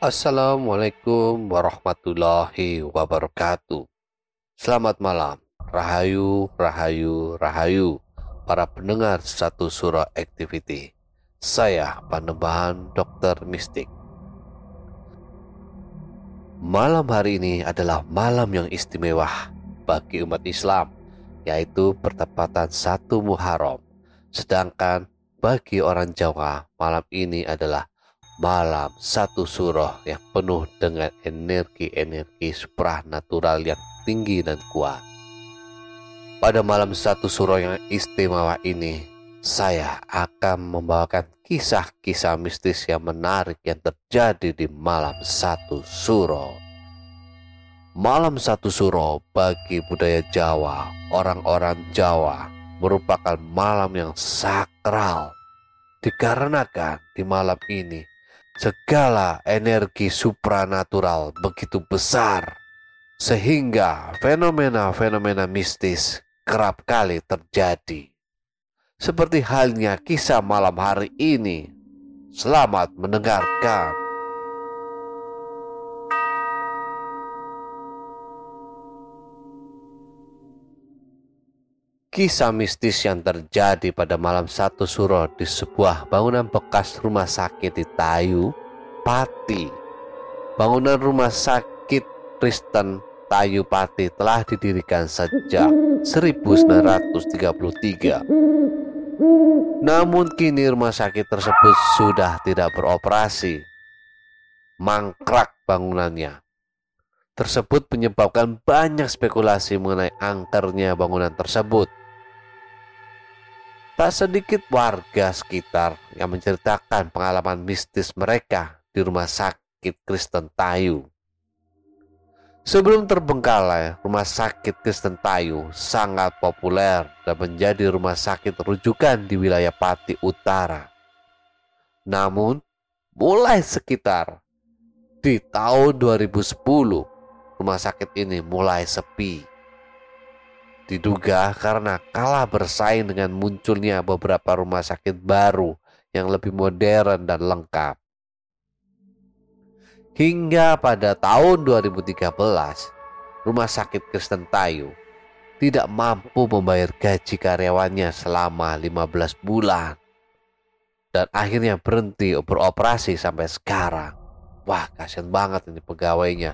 Assalamualaikum warahmatullahi wabarakatuh. Selamat malam, rahayu, rahayu, rahayu, para pendengar satu surah activity. Saya Panembahan Dokter Mistik. Malam hari ini adalah malam yang istimewa bagi umat Islam, yaitu bertepatan satu Muharram. Sedangkan bagi orang Jawa, malam ini adalah malam satu surah yang penuh dengan energi-energi supranatural yang tinggi dan kuat. Pada malam satu surah yang istimewa ini, saya akan membawakan kisah-kisah mistis yang menarik yang terjadi di malam satu surah. Malam satu suro bagi budaya Jawa, orang-orang Jawa merupakan malam yang sakral. Dikarenakan di malam ini segala energi supranatural begitu besar sehingga fenomena-fenomena mistis kerap kali terjadi. Seperti halnya kisah malam hari ini. Selamat mendengarkan. Kisah mistis yang terjadi pada malam satu suro di sebuah bangunan bekas rumah sakit di Tayu, Pati. Bangunan rumah sakit Kristen Tayu Pati telah didirikan sejak 1933. Namun kini rumah sakit tersebut sudah tidak beroperasi. Mangkrak bangunannya. Tersebut menyebabkan banyak spekulasi mengenai angkernya bangunan tersebut. Tak sedikit warga sekitar yang menceritakan pengalaman mistis mereka di rumah sakit Kristen Tayu. Sebelum terbengkalai, rumah sakit Kristen Tayu sangat populer dan menjadi rumah sakit rujukan di wilayah Pati Utara. Namun, mulai sekitar di tahun 2010, rumah sakit ini mulai sepi. Diduga karena kalah bersaing dengan munculnya beberapa rumah sakit baru yang lebih modern dan lengkap. Hingga pada tahun 2013, Rumah Sakit Kristen Tayu tidak mampu membayar gaji karyawannya selama 15 bulan. Dan akhirnya berhenti beroperasi sampai sekarang. Wah kasihan banget ini pegawainya.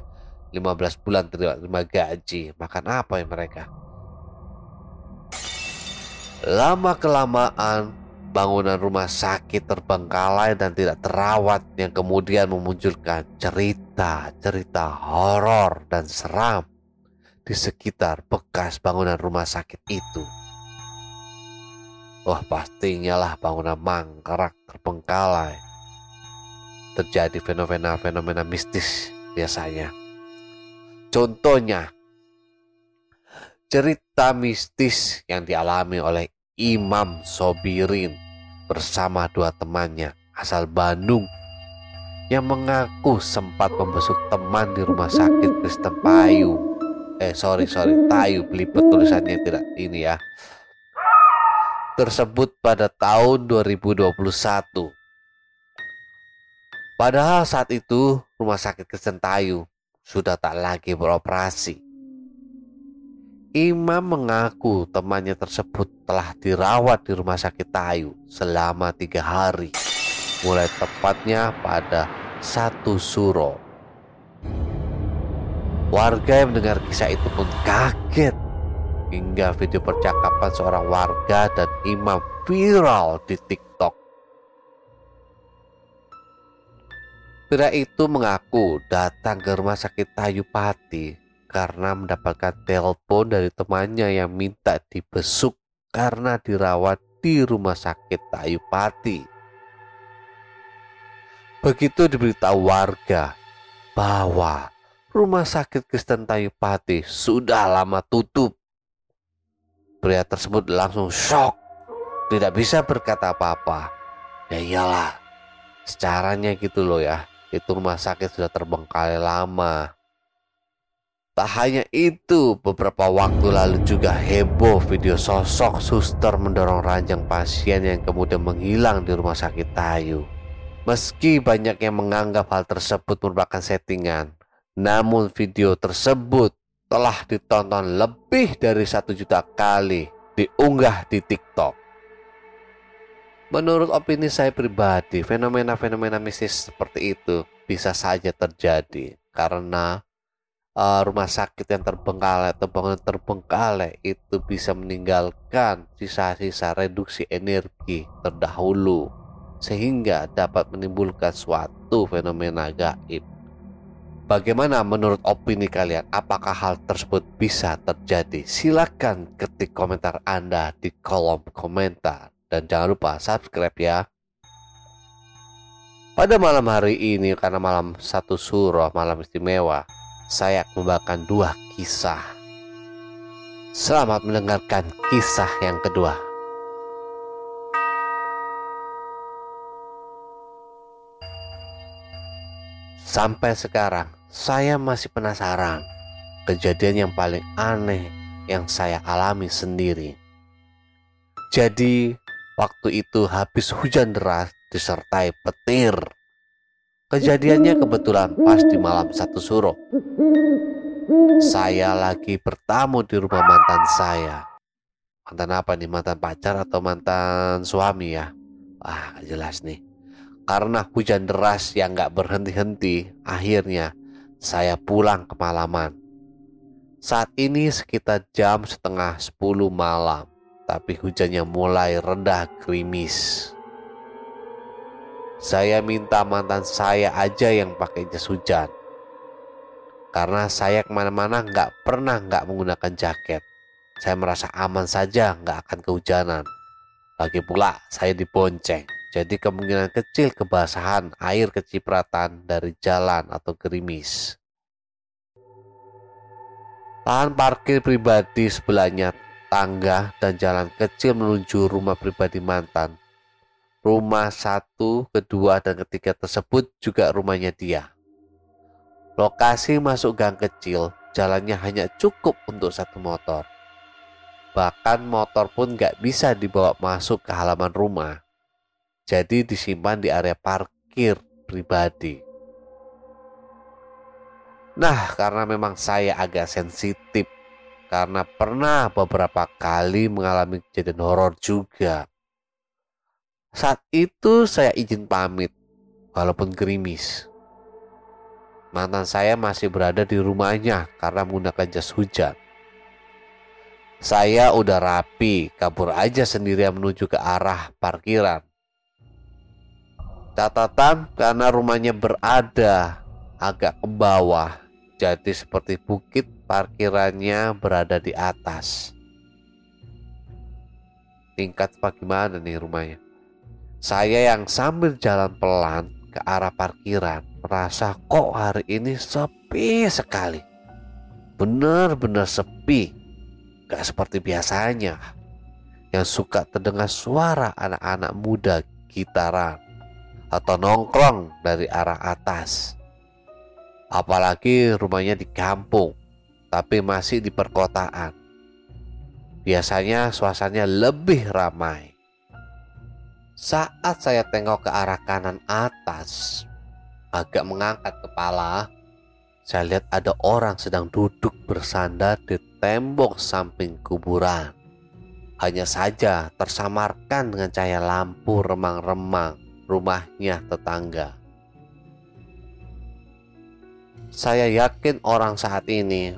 15 bulan terima gaji. Makan apa ya mereka? Lama kelamaan bangunan rumah sakit terbengkalai dan tidak terawat yang kemudian memunculkan cerita-cerita horor dan seram di sekitar bekas bangunan rumah sakit itu. Wah pastinya lah bangunan mangkrak terbengkalai. Terjadi fenomena-fenomena mistis biasanya. Contohnya, cerita mistis yang dialami oleh Imam Sobirin bersama dua temannya asal Bandung yang mengaku sempat membesuk teman di rumah sakit Kristen Payu. Eh sorry sorry Tayu belibet tulisannya tidak ini ya. Tersebut pada tahun 2021. Padahal saat itu rumah sakit Kristen Tayu sudah tak lagi beroperasi. Imam mengaku temannya tersebut telah dirawat di rumah sakit Tayu selama tiga hari, mulai tepatnya pada satu suro. Warga yang mendengar kisah itu pun kaget hingga video percakapan seorang warga dan imam viral di TikTok. Pria itu mengaku datang ke rumah sakit Tayu Pati karena mendapatkan telepon dari temannya yang minta dibesuk karena dirawat di rumah sakit Tayupati. Begitu diberitahu warga bahwa rumah sakit Kristen Tayupati sudah lama tutup. Pria tersebut langsung shock, tidak bisa berkata apa-apa. Ya iyalah, secaranya gitu loh ya, itu rumah sakit sudah terbengkalai lama. Tak hanya itu, beberapa waktu lalu juga heboh video sosok suster mendorong ranjang pasien yang kemudian menghilang di rumah sakit Tayu. Meski banyak yang menganggap hal tersebut merupakan settingan, namun video tersebut telah ditonton lebih dari satu juta kali diunggah di TikTok. Menurut opini saya pribadi, fenomena-fenomena mistis seperti itu bisa saja terjadi karena uh, rumah sakit yang terbengkalai atau bangunan terbengkalai itu bisa meninggalkan sisa-sisa reduksi energi terdahulu sehingga dapat menimbulkan suatu fenomena gaib. Bagaimana menurut opini kalian? Apakah hal tersebut bisa terjadi? Silakan ketik komentar Anda di kolom komentar dan jangan lupa subscribe ya. Pada malam hari ini karena malam satu surah malam istimewa saya membawakan dua kisah. Selamat mendengarkan kisah yang kedua. Sampai sekarang, saya masih penasaran kejadian yang paling aneh yang saya alami sendiri. Jadi, waktu itu habis hujan deras disertai petir Kejadiannya kebetulan pas di malam satu suro. Saya lagi bertamu di rumah mantan saya. Mantan apa nih? Mantan pacar atau mantan suami ya? Gak jelas nih. Karena hujan deras yang gak berhenti-henti, akhirnya saya pulang kemalaman. Saat ini sekitar jam setengah sepuluh malam, tapi hujannya mulai rendah gerimis. Saya minta mantan saya aja yang pakai jas hujan. Karena saya ke mana-mana nggak pernah nggak menggunakan jaket. Saya merasa aman saja nggak akan kehujanan. Lagi pula saya dibonceng. Jadi kemungkinan kecil kebasahan air kecipratan dari jalan atau gerimis. Lahan parkir pribadi sebelahnya tangga dan jalan kecil menuju rumah pribadi mantan Rumah satu, kedua, dan ketiga tersebut juga rumahnya dia. Lokasi masuk gang kecil, jalannya hanya cukup untuk satu motor. Bahkan motor pun gak bisa dibawa masuk ke halaman rumah. Jadi disimpan di area parkir pribadi. Nah, karena memang saya agak sensitif karena pernah beberapa kali mengalami kejadian horor juga. Saat itu saya izin pamit, walaupun gerimis. Mantan saya masih berada di rumahnya karena menggunakan jas hujan. Saya udah rapi, kabur aja sendirian menuju ke arah parkiran. Catatan karena rumahnya berada agak ke bawah, jadi seperti bukit parkirannya berada di atas. Tingkat bagaimana nih rumahnya? Saya yang sambil jalan pelan ke arah parkiran merasa kok hari ini sepi sekali. Benar-benar sepi. Gak seperti biasanya. Yang suka terdengar suara anak-anak muda gitaran atau nongkrong dari arah atas. Apalagi rumahnya di kampung, tapi masih di perkotaan. Biasanya suasananya lebih ramai. Saat saya tengok ke arah kanan atas, agak mengangkat kepala, saya lihat ada orang sedang duduk bersandar di tembok samping kuburan. Hanya saja tersamarkan dengan cahaya lampu remang-remang rumahnya tetangga. Saya yakin orang saat ini,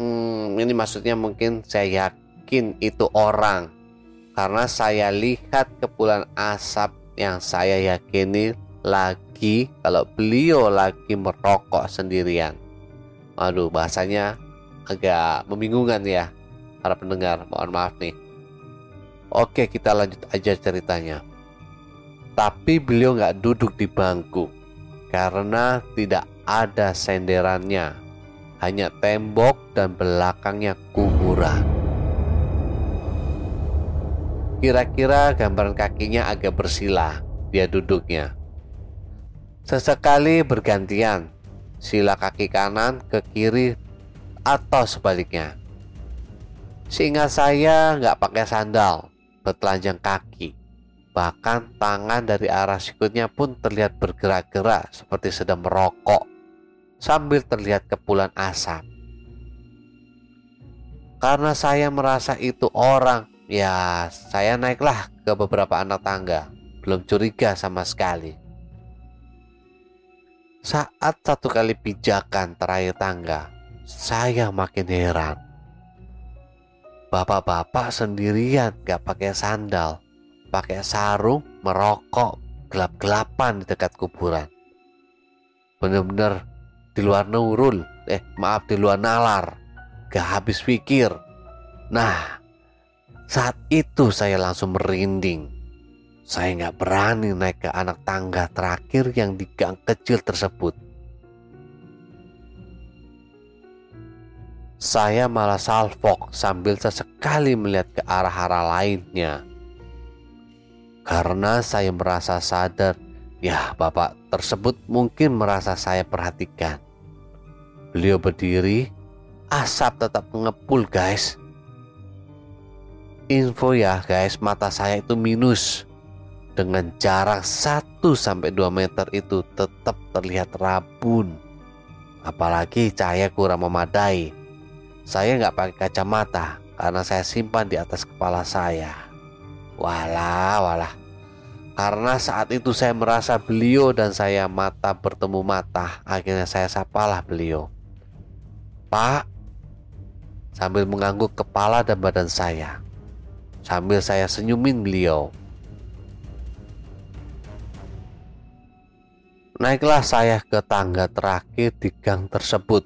hmm, ini maksudnya mungkin saya yakin itu orang karena saya lihat kepulan asap yang saya yakini lagi kalau beliau lagi merokok sendirian. Waduh bahasanya agak membingungkan ya para pendengar mohon maaf nih. Oke kita lanjut aja ceritanya. Tapi beliau nggak duduk di bangku karena tidak ada senderannya, hanya tembok dan belakangnya kuburan. Kira-kira gambaran kakinya agak bersila, dia duduknya. Sesekali bergantian, sila kaki kanan ke kiri atau sebaliknya. Sehingga saya nggak pakai sandal, bertelanjang kaki Bahkan tangan dari arah sikutnya pun terlihat bergerak-gerak seperti sedang merokok sambil terlihat kepulan asap. Karena saya merasa itu orang, ya saya naiklah ke beberapa anak tangga. Belum curiga sama sekali. Saat satu kali pijakan terakhir tangga, saya makin heran. Bapak-bapak sendirian gak pakai sandal pakai sarung, merokok, gelap-gelapan di dekat kuburan. Bener-bener di luar nurul, eh maaf di luar nalar, gak habis pikir. Nah, saat itu saya langsung merinding. Saya nggak berani naik ke anak tangga terakhir yang di gang kecil tersebut. Saya malah salfok sambil sesekali melihat ke arah-arah lainnya karena saya merasa sadar, ya bapak tersebut mungkin merasa saya perhatikan. Beliau berdiri, asap tetap mengepul guys. Info ya guys, mata saya itu minus. Dengan jarak 1-2 meter itu tetap terlihat rabun. Apalagi cahaya kurang memadai. Saya nggak pakai kacamata karena saya simpan di atas kepala saya. Walah, walah. Karena saat itu saya merasa beliau dan saya mata bertemu mata. Akhirnya saya sapalah beliau. Pak, sambil mengangguk kepala dan badan saya. Sambil saya senyumin beliau. Naiklah saya ke tangga terakhir di gang tersebut.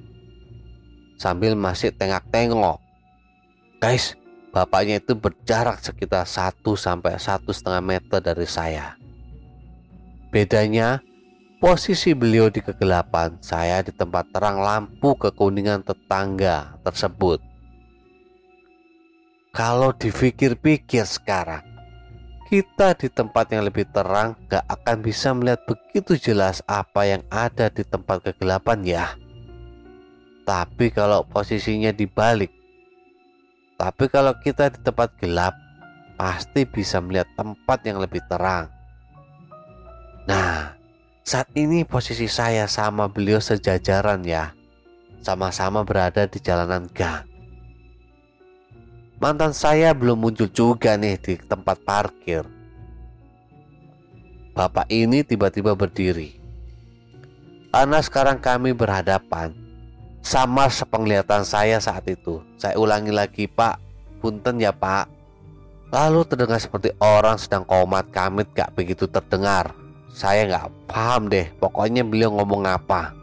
Sambil masih tengak-tengok. Guys, Bapaknya itu berjarak sekitar 1 sampai satu setengah meter dari saya. Bedanya, posisi beliau di kegelapan, saya di tempat terang lampu kekuningan tetangga tersebut. Kalau dipikir-pikir sekarang, kita di tempat yang lebih terang gak akan bisa melihat begitu jelas apa yang ada di tempat kegelapan ya. Tapi kalau posisinya dibalik, tapi kalau kita di tempat gelap, pasti bisa melihat tempat yang lebih terang. Nah, saat ini posisi saya sama beliau sejajaran ya. Sama-sama berada di jalanan gang. Mantan saya belum muncul juga nih di tempat parkir. Bapak ini tiba-tiba berdiri. Karena sekarang kami berhadapan, sama sepenglihatan saya saat itu. Saya ulangi lagi, Pak. punten ya pak. Lalu terdengar seperti orang sedang komat kamit gak begitu terdengar. Saya gak paham deh, pokoknya beliau ngomong apa.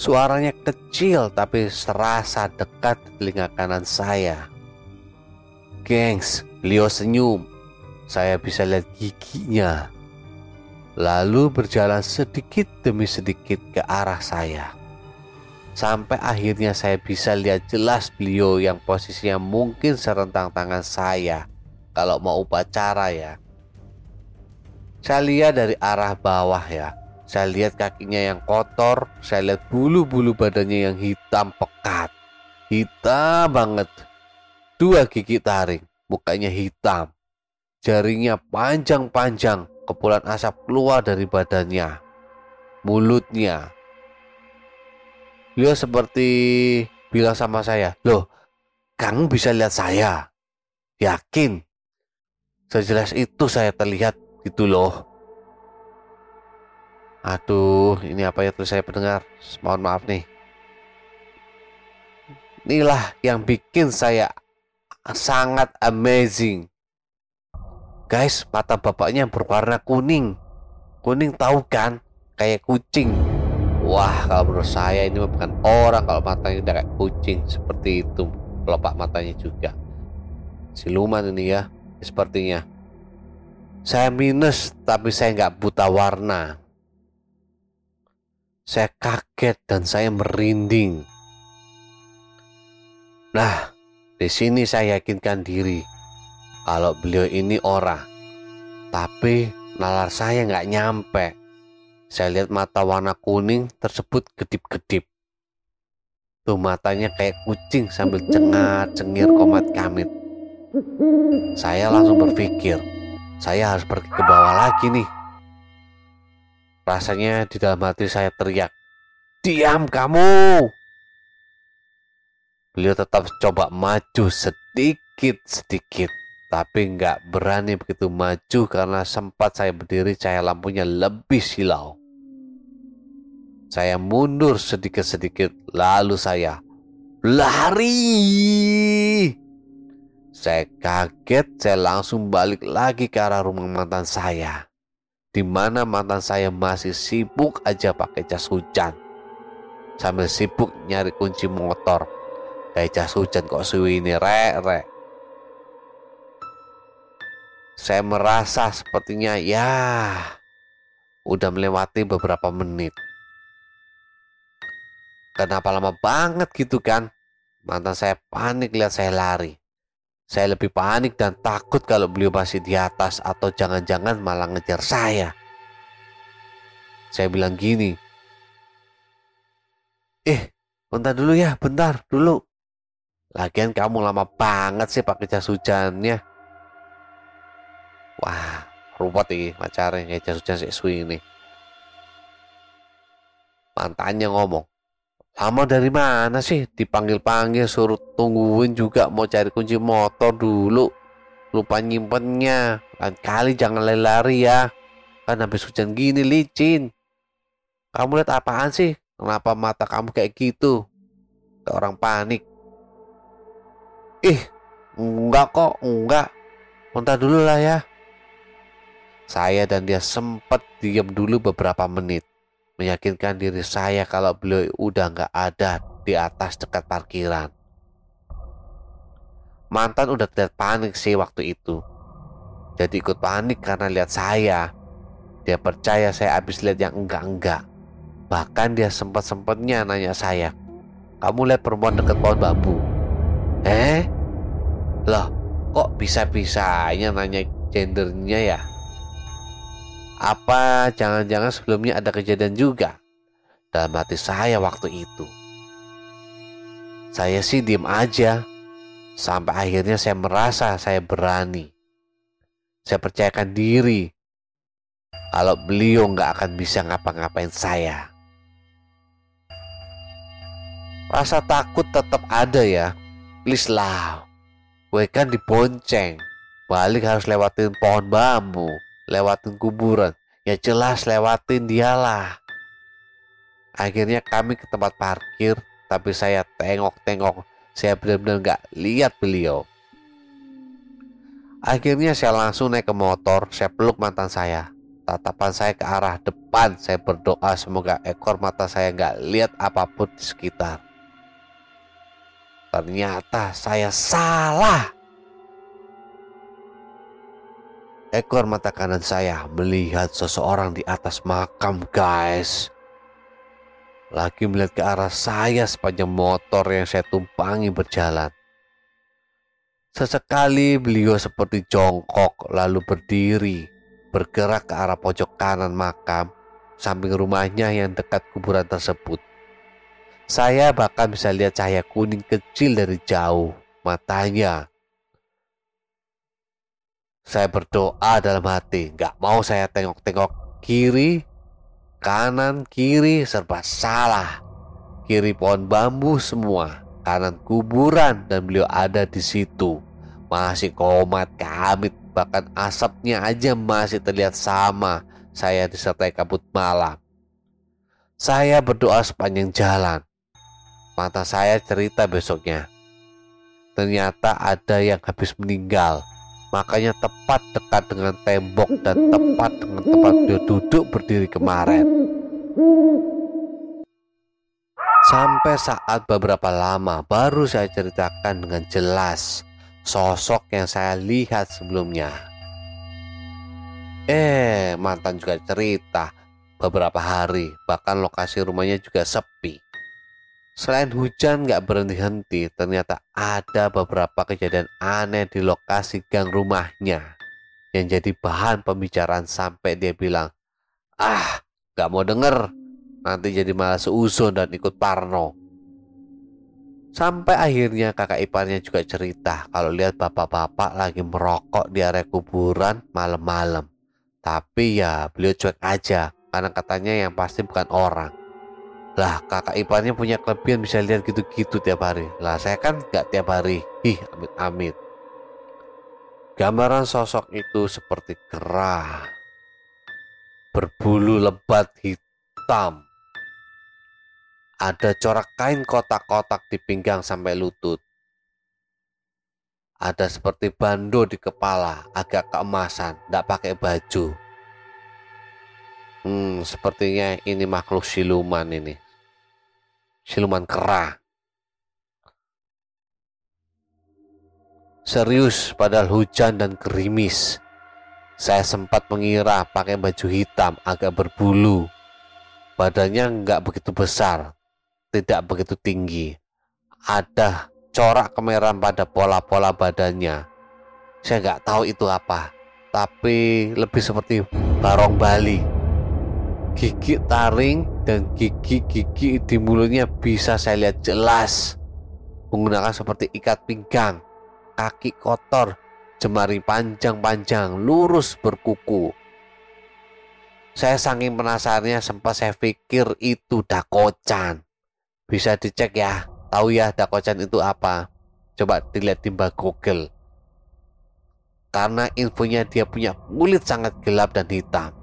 Suaranya kecil tapi serasa dekat telinga kanan saya. Gengs, beliau senyum. Saya bisa lihat giginya. Lalu berjalan sedikit demi sedikit ke arah saya sampai akhirnya saya bisa lihat jelas beliau yang posisinya mungkin serentang tangan saya kalau mau upacara ya. Saya lihat dari arah bawah ya. Saya lihat kakinya yang kotor, saya lihat bulu-bulu badannya yang hitam pekat. Hitam banget. Dua gigi taring, mukanya hitam. Jaringnya panjang-panjang, kepulan asap keluar dari badannya. Mulutnya Beliau seperti bilang sama saya, loh, kamu bisa lihat saya. Yakin? Sejelas itu saya terlihat gitu loh. Aduh, ini apa ya tuh saya pendengar? Mohon maaf nih. Inilah yang bikin saya sangat amazing. Guys, mata bapaknya berwarna kuning. Kuning tahu kan? Kayak kucing. Wah kalau menurut saya ini bukan orang kalau matanya udah kayak kucing seperti itu pelopak matanya juga siluman ini ya sepertinya saya minus tapi saya nggak buta warna saya kaget dan saya merinding nah di sini saya yakinkan diri kalau beliau ini orang tapi nalar saya nggak nyampe saya lihat mata warna kuning tersebut kedip-kedip. Tuh matanya kayak kucing sambil cengar-cengir komat kamit. Saya langsung berpikir, saya harus pergi ke bawah lagi nih. Rasanya di dalam hati saya teriak, Diam kamu! Beliau tetap coba maju sedikit-sedikit tapi nggak berani begitu maju karena sempat saya berdiri cahaya lampunya lebih silau. Saya mundur sedikit-sedikit, lalu saya lari. Saya kaget, saya langsung balik lagi ke arah rumah mantan saya. Di mana mantan saya masih sibuk aja pakai jas hujan. Sambil sibuk nyari kunci motor. Kayak jas hujan kok suwi ini rek rek. Saya merasa sepertinya ya udah melewati beberapa menit. Kenapa lama banget gitu kan? Mantan saya panik lihat saya lari. Saya lebih panik dan takut kalau beliau masih di atas atau jangan-jangan malah ngejar saya. Saya bilang gini, Eh, bentar dulu ya, bentar dulu. Lagian kamu lama banget sih pakai jas hujannya. Wah, ruwet nih pacarnya kayak jas hujan si ini. Mantannya ngomong, Lama dari mana sih? Dipanggil-panggil suruh tungguin juga mau cari kunci motor dulu. Lupa nyimpennya. Lain kali jangan lari-lari ya. Kan habis hujan gini licin. Kamu lihat apaan sih? Kenapa mata kamu kayak gitu? Kayak orang panik. Ih, enggak kok, enggak. Bentar dulu lah ya. Saya dan dia sempat diam dulu beberapa menit meyakinkan diri saya kalau beliau udah nggak ada di atas dekat parkiran. Mantan udah terlihat panik sih waktu itu. Jadi ikut panik karena lihat saya. Dia percaya saya habis lihat yang enggak-enggak. Bahkan dia sempat-sempatnya nanya saya, kamu lihat perempuan dekat pohon bambu? Eh? Loh, kok bisa-bisanya nanya gendernya ya? Apa jangan-jangan sebelumnya ada kejadian juga dalam hati saya waktu itu? Saya sih diem aja sampai akhirnya saya merasa saya berani. Saya percayakan diri kalau beliau nggak akan bisa ngapa-ngapain saya. Rasa takut tetap ada ya. Please lah. Gue kan dibonceng. Balik harus lewatin pohon bambu lewatin kuburan. Ya jelas lewatin dialah. Akhirnya kami ke tempat parkir, tapi saya tengok-tengok Saya benar-benar nggak lihat beliau. Akhirnya saya langsung naik ke motor, saya peluk mantan saya. Tatapan saya ke arah depan, saya berdoa semoga ekor mata saya nggak lihat apa pun di sekitar. Ternyata saya salah. Ekor mata kanan saya melihat seseorang di atas makam, guys. Lagi melihat ke arah saya sepanjang motor yang saya tumpangi berjalan. Sesekali beliau seperti jongkok lalu berdiri, bergerak ke arah pojok kanan makam, samping rumahnya yang dekat kuburan tersebut. Saya bahkan bisa lihat cahaya kuning kecil dari jauh, matanya. Saya berdoa dalam hati, gak mau saya tengok-tengok kiri, kanan, kiri, serba salah. Kiri pohon bambu semua, kanan kuburan dan beliau ada di situ. Masih komat kamit, bahkan asapnya aja masih terlihat sama. Saya disertai kabut malam. Saya berdoa sepanjang jalan mata saya cerita besoknya. Ternyata ada yang habis meninggal. Makanya tepat dekat dengan tembok dan tepat dengan tempat dia duduk berdiri kemarin. Sampai saat beberapa lama baru saya ceritakan dengan jelas sosok yang saya lihat sebelumnya. Eh, mantan juga cerita beberapa hari, bahkan lokasi rumahnya juga sepi. Selain hujan nggak berhenti-henti, ternyata ada beberapa kejadian aneh di lokasi gang rumahnya yang jadi bahan pembicaraan sampai dia bilang, ah nggak mau denger, nanti jadi malah seuzon dan ikut parno. Sampai akhirnya kakak iparnya juga cerita kalau lihat bapak-bapak lagi merokok di area kuburan malam-malam. Tapi ya beliau cuek aja karena katanya yang pasti bukan orang. Lah kakak iparnya punya kelebihan bisa lihat gitu-gitu tiap hari. Lah saya kan nggak tiap hari. Ih amit-amit. Gambaran sosok itu seperti kerah. Berbulu lebat hitam. Ada corak kain kotak-kotak di pinggang sampai lutut. Ada seperti bando di kepala, agak keemasan, tidak pakai baju. Hmm, sepertinya ini makhluk siluman ini. Siluman kera. Serius padahal hujan dan gerimis. Saya sempat mengira pakai baju hitam agak berbulu. Badannya nggak begitu besar, tidak begitu tinggi. Ada corak kemerahan pada pola-pola badannya. Saya nggak tahu itu apa, tapi lebih seperti barong Bali gigi taring dan gigi-gigi di mulutnya bisa saya lihat jelas menggunakan seperti ikat pinggang, kaki kotor, jemari panjang-panjang, lurus berkuku. Saya saking penasarannya sempat saya pikir itu dakocan. Bisa dicek ya, tahu ya dakocan itu apa? Coba dilihat di mbak Google. Karena infonya dia punya kulit sangat gelap dan hitam.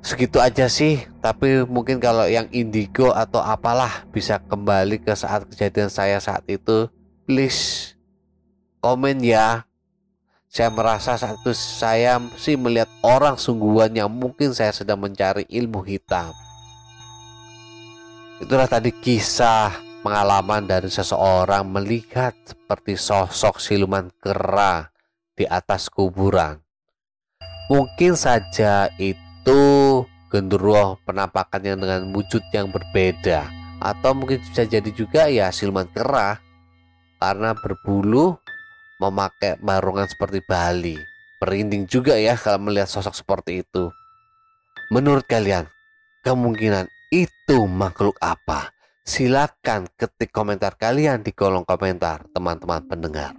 Segitu aja sih tapi mungkin kalau yang indigo atau apalah bisa kembali ke saat kejadian saya saat itu please komen ya. Saya merasa saat itu saya sih melihat orang sungguhan yang mungkin saya sedang mencari ilmu hitam. Itulah tadi kisah pengalaman dari seseorang melihat seperti sosok siluman kera di atas kuburan. Mungkin saja itu itu genderuwo penampakannya dengan wujud yang berbeda. Atau mungkin bisa jadi juga ya siluman kera karena berbulu memakai barungan seperti Bali. Merinding juga ya kalau melihat sosok seperti itu. Menurut kalian kemungkinan itu makhluk apa? Silakan ketik komentar kalian di kolom komentar teman-teman pendengar.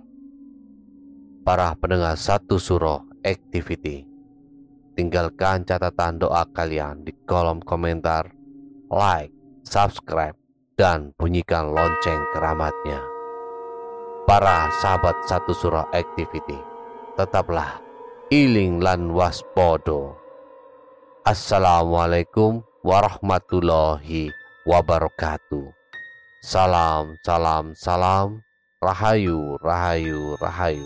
Para pendengar satu suro activity Tinggalkan catatan doa kalian di kolom komentar, like, subscribe, dan bunyikan lonceng keramatnya. Para sahabat satu surah activity, tetaplah iling lan waspodo. Assalamualaikum warahmatullahi wabarakatuh. Salam, salam, salam. Rahayu, rahayu, rahayu.